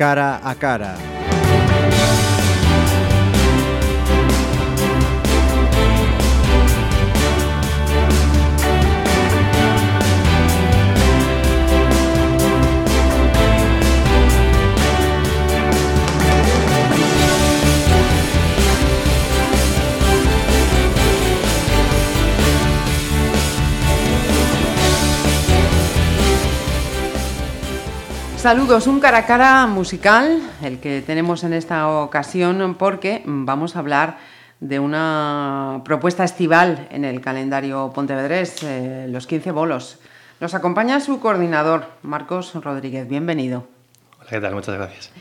cara a cara. Saludos, un cara a cara musical, el que tenemos en esta ocasión, porque vamos a hablar de una propuesta estival en el calendario Pontevedrés, eh, los 15 bolos. Nos acompaña su coordinador, Marcos Rodríguez. Bienvenido. Hola, ¿qué tal? Muchas gracias.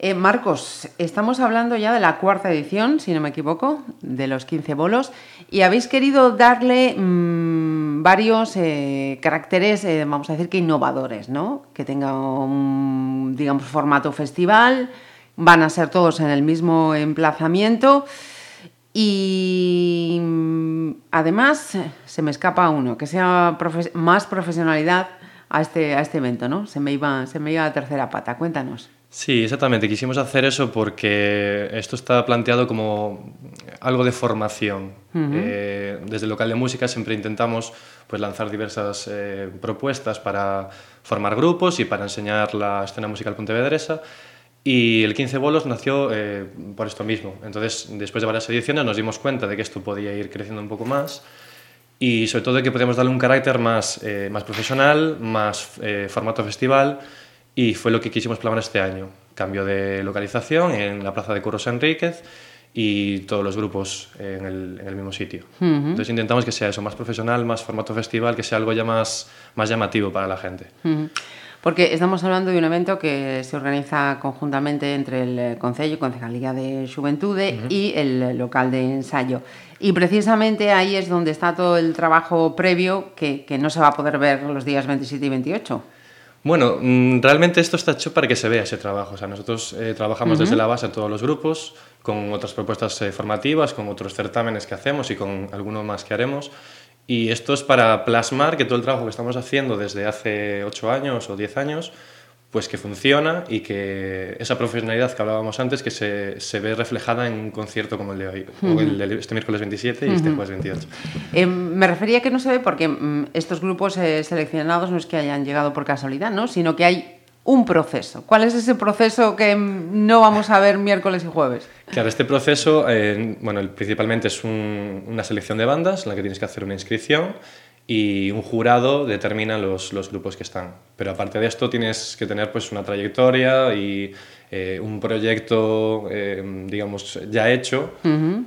Eh, Marcos, estamos hablando ya de la cuarta edición, si no me equivoco, de los 15 bolos, y habéis querido darle mmm, varios eh, caracteres, eh, vamos a decir que innovadores, ¿no? Que tenga un, digamos, formato festival, van a ser todos en el mismo emplazamiento. Y mm, además, se me escapa uno, que sea más profesionalidad a este, a este evento, ¿no? Se me, iba, se me iba a tercera pata. Cuéntanos. Sí, exactamente. Quisimos hacer eso porque esto está planteado como algo de formación. Uh -huh. eh, desde el local de música siempre intentamos pues, lanzar diversas eh, propuestas para formar grupos y para enseñar la escena musical pontevedresa. Y el 15 bolos nació eh, por esto mismo. Entonces, después de varias ediciones nos dimos cuenta de que esto podía ir creciendo un poco más y sobre todo de que podíamos darle un carácter más, más profesional, más formato festival y fue lo que quisimos plasmar este año. Cambio de localización en la plaza de Curros Enríquez y todos los grupos en el, en el mismo sitio. Uh -huh. Entonces intentamos que sea eso, más profesional, más formato festival, que sea algo ya más, más llamativo para la gente. Uh -huh. Porque estamos hablando de un evento que se organiza conjuntamente entre el Concello, Concejalía de Juventude uh -huh. y el local de ensayo. Y precisamente ahí es donde está todo el trabajo previo que, que no se va a poder ver los días 27 y 28. Bueno, mm, realmente esto está hecho para que se vea ese trabajo. O sea, nosotros eh, trabajamos uh -huh. desde la base en todos los grupos, con otras propuestas eh, formativas, con otros certámenes que hacemos y con alguno más que haremos. Y esto es para plasmar que todo el trabajo que estamos haciendo desde hace 8 años o 10 años, pues que funciona y que esa profesionalidad que hablábamos antes, que se, se ve reflejada en un concierto como el de hoy, uh -huh. o el de este miércoles 27 y uh -huh. este jueves 28. Eh, me refería que no se ve porque mm, estos grupos eh, seleccionados no es que hayan llegado por casualidad, ¿no? sino que hay un proceso. ¿Cuál es ese proceso que no vamos a ver miércoles y jueves? Claro, este proceso, eh, bueno, principalmente es un, una selección de bandas en la que tienes que hacer una inscripción y un jurado determina los, los, grupos que están. Pero aparte de esto tienes que tener pues una trayectoria y eh, un proyecto, eh, digamos, ya hecho, uh -huh.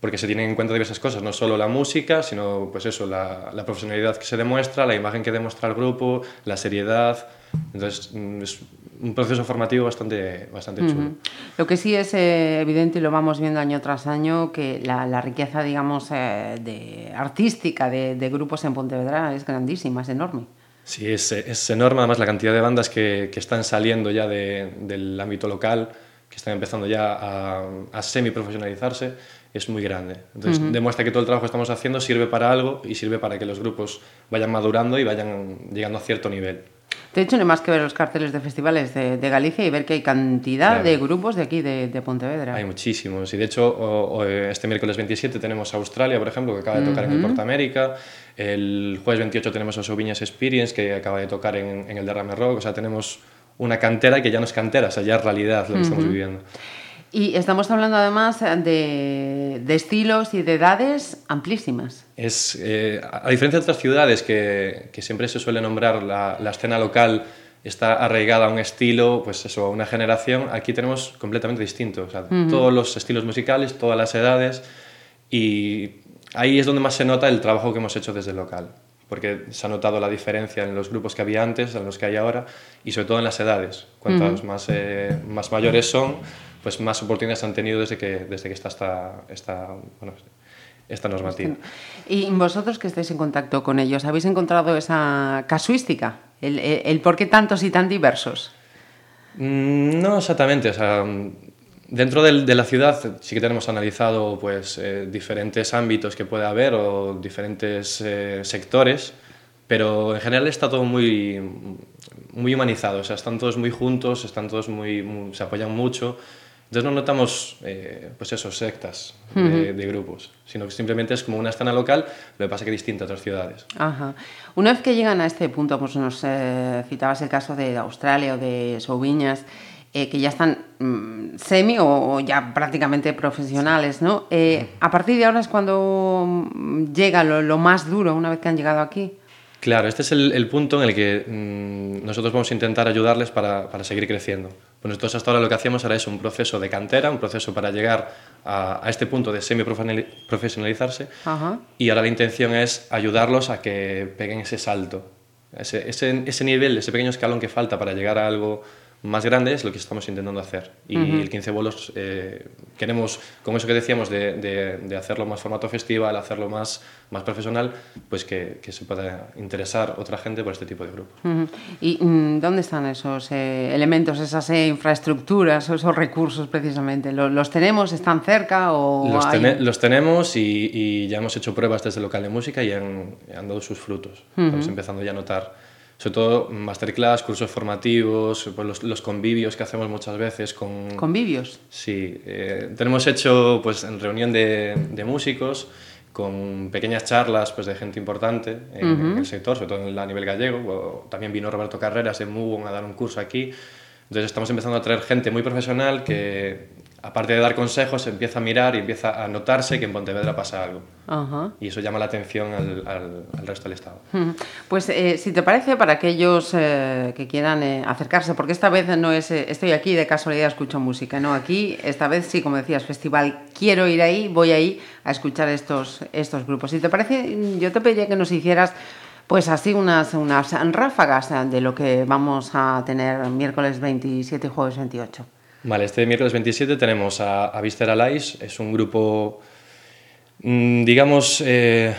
porque se tienen en cuenta diversas cosas, no solo la música, sino pues eso, la, la profesionalidad que se demuestra, la imagen que demuestra el grupo, la seriedad, entonces, mm, es un proceso formativo bastante, bastante chulo. Uh -huh. Lo que sí es eh, evidente, y lo vamos viendo año tras año, que la, la riqueza, digamos, eh, de, artística de, de, grupos en Pontevedra es grandísima, es enorme. Sí, es, es enorme, además la cantidad de bandas que, que están saliendo ya de, del ámbito local, que están empezando ya a, a semi-profesionalizarse, es muy grande. Entonces, uh -huh. demuestra que todo el trabajo que estamos haciendo sirve para algo y sirve para que los grupos vayan madurando y vayan llegando a cierto nivel. De hecho, no hay más que ver los carteles de festivales de, de Galicia y ver que hay cantidad claro. de grupos de aquí, de, de, Pontevedra. Hay muchísimos. Y de hecho, o, o este miércoles 27 tenemos Australia, por ejemplo, que acaba de tocar uh -huh. en el Porta América. El jueves 28 tenemos a Soviñas Experience, que acaba de tocar en, en, el Derrame Rock. O sea, tenemos una cantera que ya no es cantera, o sea, ya es realidad lo que uh -huh. estamos viviendo. Y estamos hablando además de, de, estilos y de edades amplísimas. Es, eh, a diferencia de otras ciudades que, que siempre se suele nombrar la, la, escena local está arraigada a un estilo, pues eso, a una generación, aquí tenemos completamente distinto. O sea, uh -huh. Todos los estilos musicales, todas las edades y ahí es donde más se nota el trabajo que hemos hecho desde el local porque se ha notado la diferencia en los grupos que había antes, en los que hay ahora, y sobre todo en las edades. Cuantas uh -huh. más, eh, más mayores son, pues más oportunidades han tenido desde que, desde que está esta, esta, bueno, esta normativa. Y vosotros que estáis en contacto con ellos, ¿habéis encontrado esa casuística? ¿El, el, el por qué tantos y tan diversos? Mm, no exactamente, o sea, Dentro del, de la ciudad sí que tenemos analizado pues, eh, diferentes ámbitos que puede haber o diferentes eh, sectores, pero en general está todo muy, muy humanizados, o sea, están todos muy juntos, están todos muy, muy se apoyan mucho. Entonces no notamos, eh, pues eso, sectas de, de, grupos, sino que simplemente es como una escena local, lo que pasa que distinta a otras ciudades. Ajá. Una vez que llegan a este punto, pues nos eh, citabas el caso de Australia o de Souviñas, eh, que ya están mmm, semi o, o, ya prácticamente profesionales, ¿no? Eh, a partir de ahora es cuando llega lo, lo, más duro, una vez que han llegado aquí. Claro, este es el, el punto en el que mmm, nosotros vamos a intentar ayudarles para, para seguir creciendo. Pues nosotros hasta ahora lo que hacíamos era eso, un proceso de cantera, un proceso para llegar a, a este punto de semi-profesionalizarse y ahora la intención es ayudarlos a que peguen ese salto, ese, ese, ese nivel, ese pequeño escalón que falta para llegar a algo más grande es lo que estamos intentando hacer. Y uh -huh. el 15 bolos eh, queremos, con eso que decíamos de, de, de, hacerlo más formato festival, hacerlo más, más profesional, pues que, que, se pueda interesar otra gente por este tipo de grupos. Uh -huh. ¿Y mm, dónde están esos eh, elementos, esas eh, infraestructuras, esos recursos precisamente? ¿Los, ¿Los, tenemos? ¿Están cerca? O los, hay... ten los tenemos y, y, ya hemos hecho pruebas desde el local de música y han, han dado sus frutos. Uh -huh. Estamos empezando ya a notar sobre todo masterclass, cursos formativos, pues los, los, convivios que hacemos muchas veces con... ¿Convivios? Sí, eh, tenemos hecho pues en reunión de, de, músicos con pequeñas charlas pues, de gente importante en, uh -huh. en, el sector, sobre todo en, a nivel gallego. También vino Roberto Carreras de Mubon a dar un curso aquí. Entonces estamos empezando a traer gente muy profesional que aparte de dar consejos, empieza a mirar y empieza a notarse que en Pontevedra pasa algo. Y eso llama la atención al, al, al resto del Estado. Pues eh, si te parece, para aquellos eh, que quieran eh, acercarse, porque esta vez no es estoy aquí de casualidad escucho música, no, aquí esta vez sí, como decías, festival, quiero ir ahí, voy ahí a escuchar estos, estos grupos. Si te parece, yo te pediría que nos hicieras pues así unas, unas ráfagas de lo que vamos a tener miércoles 27 y jueves 28. Vale, este miércoles 27 tenemos a, a Vister Allies, es un grupo, mmm, digamos, eh,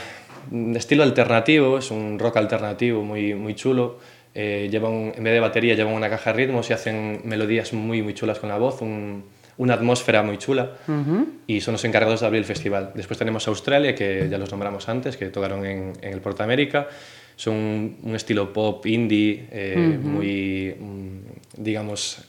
de estilo alternativo, es un rock alternativo muy, muy chulo. Eh, llevan, en vez de batería llevan una caja de ritmos y hacen melodías muy, muy chulas con la voz, un, una atmósfera muy chula uh -huh. y son los encargados de abrir el festival. Después tenemos Australia, que ya los nombramos antes, que tocaron en, en el Porta América. Son un, un estilo pop indie, eh, uh -huh. muy, mm, digamos,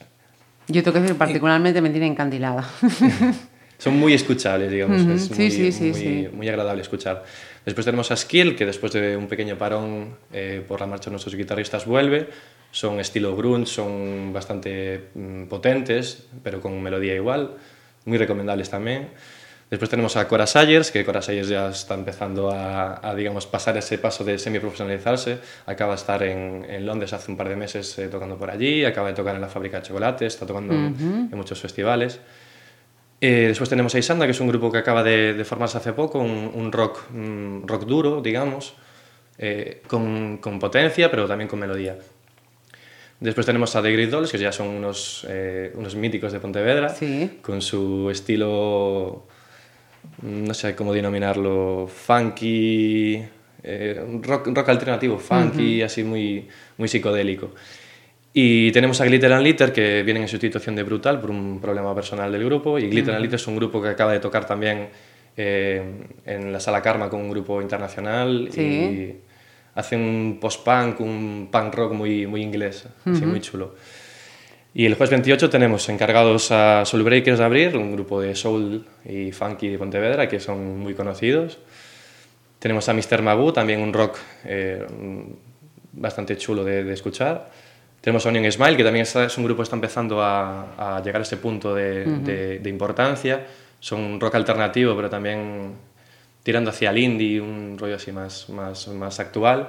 yo tengo que decir, particularmente me tiene encandilada. Son muy escuchables, digamos. Uh -huh. es sí, muy, sí, sí, muy, sí. muy, agradable escuchar. Después tenemos a Skill, que después de un pequeño parón eh, por la marcha de nuestros guitarristas vuelve. Son estilo grunge, son bastante mm, potentes, pero con melodía igual. Muy recomendables también. Después tenemos a Cora Sayers, que Cora Sayers ya está empezando a, a digamos, pasar ese paso de semi-profesionalizarse. Acaba de estar en, en, Londres hace un par de meses eh, tocando por allí, acaba de tocar en la fábrica de chocolate, está tocando uh -huh. en muchos festivales. Eh, después tenemos a Isanda, que es un grupo que acaba de, de formarse hace poco, un, un rock, un rock duro, digamos, eh, con, con, potencia, pero también con melodía. Después tenemos a The Great Dolls, que ya son unos, eh, unos míticos de Pontevedra, sí. con su estilo no sé cómo denominarlo, funky, eh, rock, rock, alternativo, funky, uh -huh. así muy, muy psicodélico. Y tenemos a Glitter and Litter, que vienen en sustitución de Brutal por un problema personal del grupo. Y Glitter uh -huh. and Litter es un grupo que acaba de tocar también eh, en la Sala Karma con un grupo internacional. Sí. Y hacen un post-punk, un punk rock muy, muy inglés, uh -huh. así muy chulo. Y el jueves 28 tenemos encargados a Soul Breakers de abrir, un grupo de soul y funky de Pontevedra que son muy conocidos. Tenemos a Mr. Magoo, también un rock eh, bastante chulo de, de, escuchar. Tenemos a Onion Smile, que también está, es un grupo que está empezando a, a llegar a ese punto de, uh -huh. de, de, importancia. Son un rock alternativo, pero también tirando hacia el indie, un rollo así más, más, más actual.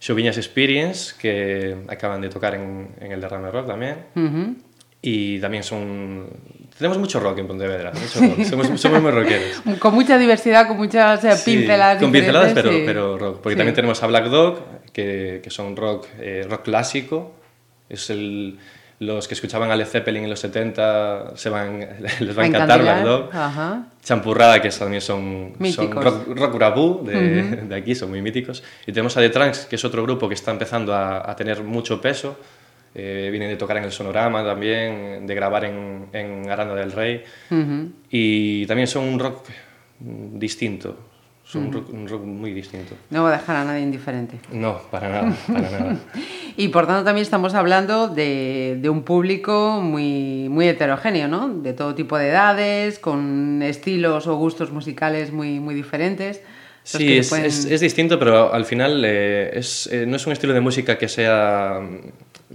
Chauvinas Experience, que acaban de tocar en, en el Derrame Rock también. Uh -huh. Y también son... Tenemos mucho rock en Pontevedra, mucho rock. Somos, somos muy rockeros. Con mucha diversidad, con muchas eh, pinceladas sí, Con pinceladas, pero, sí. pero rock. Porque sí. también tenemos a Black Dog, que, que son rock, eh, rock clásico. Es el, los que escuchaban a Led Zeppelin en los 70 se van, les va a encantar Black Dog. Champurrada, que también son, son rock, rock urabú de, uh -huh. de, aquí, son muy míticos. Y tenemos a The Trunks, que es otro grupo que está empezando a, a tener mucho peso. Eh, vienen de tocar en el Sonorama también, de grabar en, en Aranda del Rey. Uh -huh. Y también son un rock distinto. Son un, rock, muy distinto. No va a dejar a nadie indiferente. No, para nada, para nada. y por tanto también estamos hablando de, un público muy, muy heterogéneo, ¿no? De todo tipo de edades, con estilos o gustos musicales muy, muy diferentes. Sí, es, es, distinto, pero al final eh, es, eh, no es un estilo de música que sea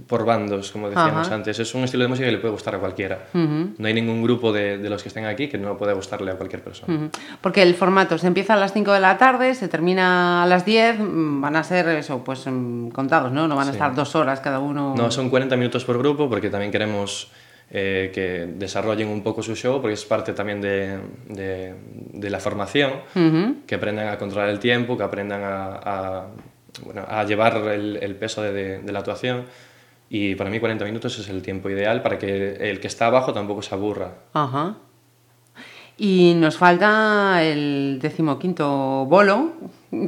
por bandos, como decíamos antes. Es un estilo de música que le puede gustar a cualquiera. No hay ningún grupo de, de, los que estén aquí que no pueda gustarle a cualquier persona. Porque el formato se empieza a las 5 de la tarde, se termina a las 10, mm, van a ser eso, pues mm, contados, ¿no? No van a estar dos horas cada uno. No, son 40 minutos por grupo porque también queremos eh, que desarrollen un poco su show porque es parte también de, de, la formación, que aprendan a controlar el tiempo, que aprendan a, a, bueno, a llevar el, el peso de, la actuación. Y para mí 40 minutos es el tiempo ideal para que el que está abajo tampoco se aburra. Ajá. Y nos falta el decimoquinto bolo,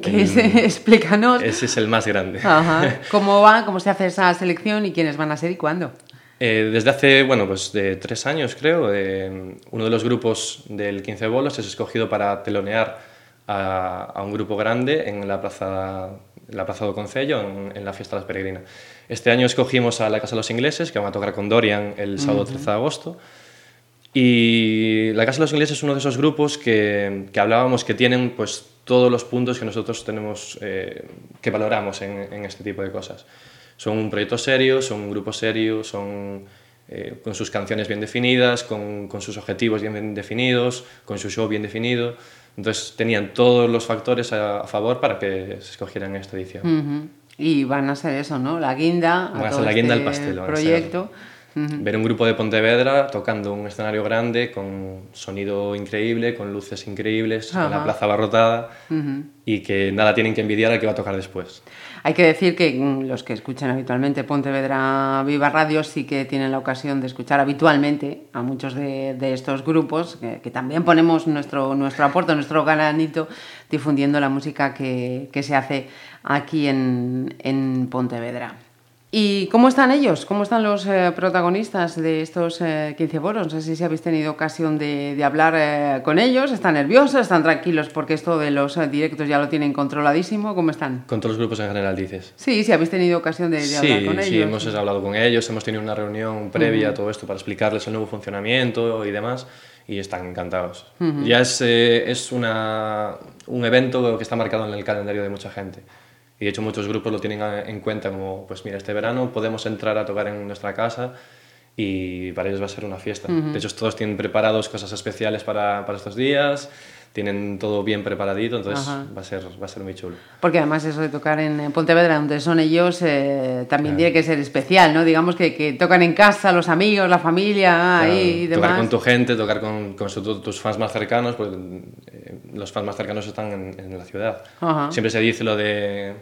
que es, explícanos. Ese es el más grande. Ajá. ¿Cómo va? ¿Cómo se hace esa selección y quiénes van a ser y cuándo? Eh, desde hace, bueno, pues de tres años creo, eh, uno de los grupos del 15 bolos es escogido para telonear a, a un grupo grande en la plaza, la plaza do Concello, en, en la fiesta de las peregrinas. Este año escogimos a la Casa de los Ingleses, que van a tocar con Dorian el sábado 13 de agosto. Y la Casa de los Ingleses es uno de esos grupos que, que hablábamos que tienen pues, todos los puntos que nosotros tenemos, eh, que valoramos en, en, este tipo de cosas. Son un proyecto serio, son un grupo serio, son eh, con sus canciones bien definidas, con, con, sus objetivos bien definidos, con su show bien definido. Entonces tenían todos los factores a, a favor para que se escogieran esta edición. Uh -huh. Y van a ser eso, ¿no? La guinda. Van a, ser la guinda este pastel. Proyecto. Ver un grupo de Pontevedra tocando un escenario grande con sonido increíble, con luces increíbles, con la plaza abarrotada y que nada tienen que envidiar al que va a tocar después. Hay que decir que mm, los que escuchan habitualmente Pontevedra Viva Radio sí que tienen la ocasión de escuchar habitualmente a muchos de, de estos grupos, que, que, también ponemos nuestro, nuestro aporte, nuestro granito difundiendo la música que, que se hace aquí en, en Pontevedra. ¿Y cómo están ellos? ¿Cómo están los eh, protagonistas de estos eh, 15 bolos? No sé si habéis tenido ocasión de, de hablar eh, con ellos. ¿Están nerviosos? ¿Están tranquilos? Porque esto de los eh, directos ya lo tienen controladísimo. ¿Cómo están? Con todos los grupos en general, dices. Sí, sí, habéis tenido ocasión de, de sí, hablar con ellos. Sí, hemos hablado con ellos. Hemos tenido una reunión previa uh -huh. a todo esto para explicarles el nuevo funcionamiento y demás. Y están encantados. Uh -huh. Ya es, eh, es una, un evento que está marcado en el calendario de mucha gente. Y de hecho muchos grupos lo tienen en cuenta como, pues mira, este verano podemos entrar a tocar en nuestra casa y para ellos va a ser una fiesta. Uh -huh. De hecho, todos tienen preparados cosas especiales para, para estos días, tienen todo bien preparadito, entonces va a, ser, va a ser muy chulo. Porque además eso de tocar en Pontevedra, donde son ellos, eh, también claro. tiene que ser especial, ¿no? Digamos que, que, tocan en casa, los amigos, la familia claro, y demás. Tocar con tu gente, tocar con, con su, tus fans más cercanos, pues eh, los fans más cercanos están en, en la ciudad. -huh. Siempre se dice lo de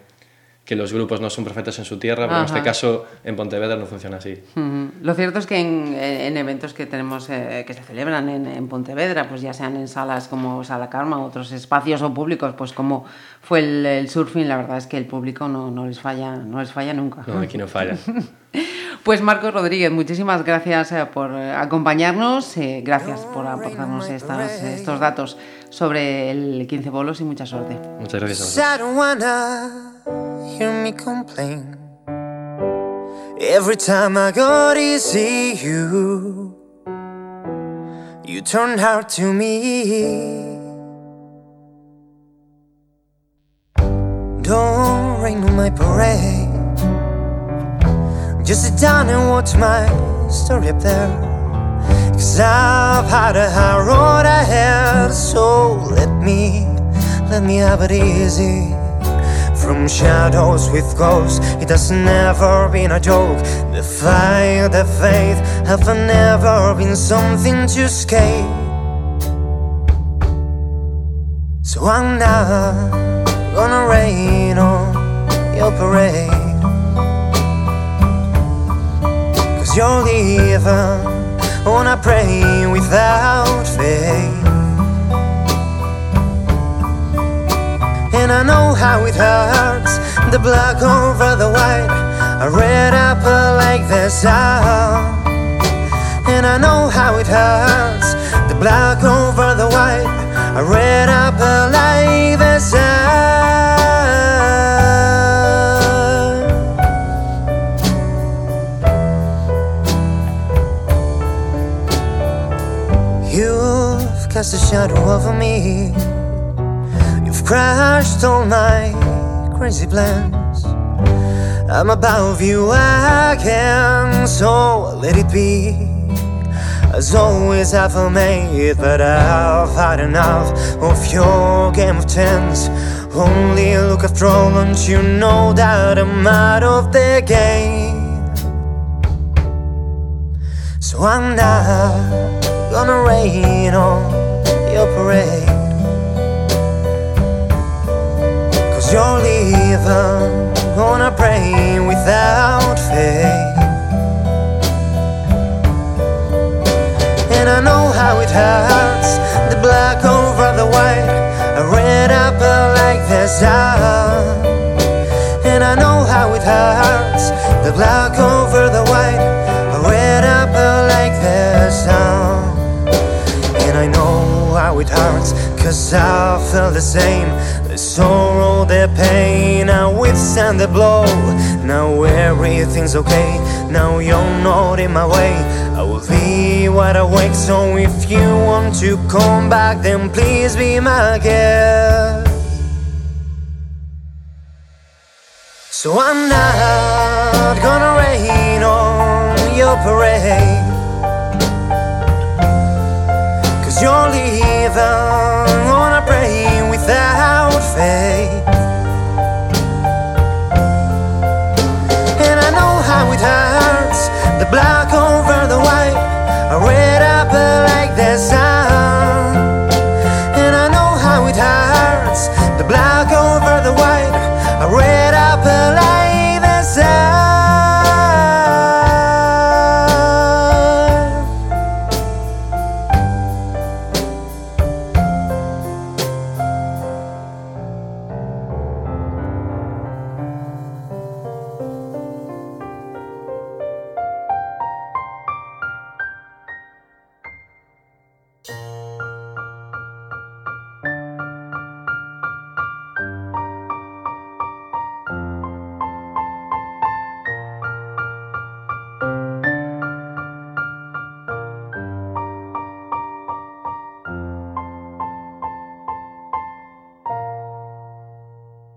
que los grupos no son profetas en su tierra, pero Ajá. en este caso en Pontevedra no funciona así. Uh -huh. Lo cierto es que en, en eventos que tenemos eh, que se celebran en, en, Pontevedra, pues ya sean en salas como Sala Karma, otros espacios o públicos, pues como fue el, el surfing, la verdad es que el público no, no, les falla, no les falla nunca. No, aquí no falla. Pues Marcos Rodríguez, muchísimas gracias eh, por acompañarnos, eh, gracias por aportarnos estas, estos datos sobre el 15 bolos y mucha suerte. Muchas gracias a vosotros. Hear me complain. Every time I got easy you You turn hard to me. Don't rain on my parade. Just sit down and watch my story up there. Cause I've had a hard road ahead So let me, let me have it easy from shadows with ghosts, it has never been a joke. The fire, the faith have never been something to escape. So I'm not gonna rain on your parade. Cause you're leaving when I pray without faith. And I know how it hurts. The black over the white A red apple like the sun oh. And I know how it hurts. The black over the white A red apple like all my crazy plans. I'm above you again, so let it be. As always, I've made, but I've had enough of your game of chance. Only look after all, you know that I'm out of the game. So I'm not gonna rain on your parade. You're leaving, gonna pray without faith. And I know how it hurts, the black over the white, a red apple like the sun. And I know how it hurts, the black over the white, a red apple like the sun. And I know how it hurts, cause I felt the same. The sorrow, the pain, I withstand the blow. Now everything's okay, now you're not in my way. I will be wide awake, so if you want to come back, then please be my guest. So I'm not gonna rain on your parade.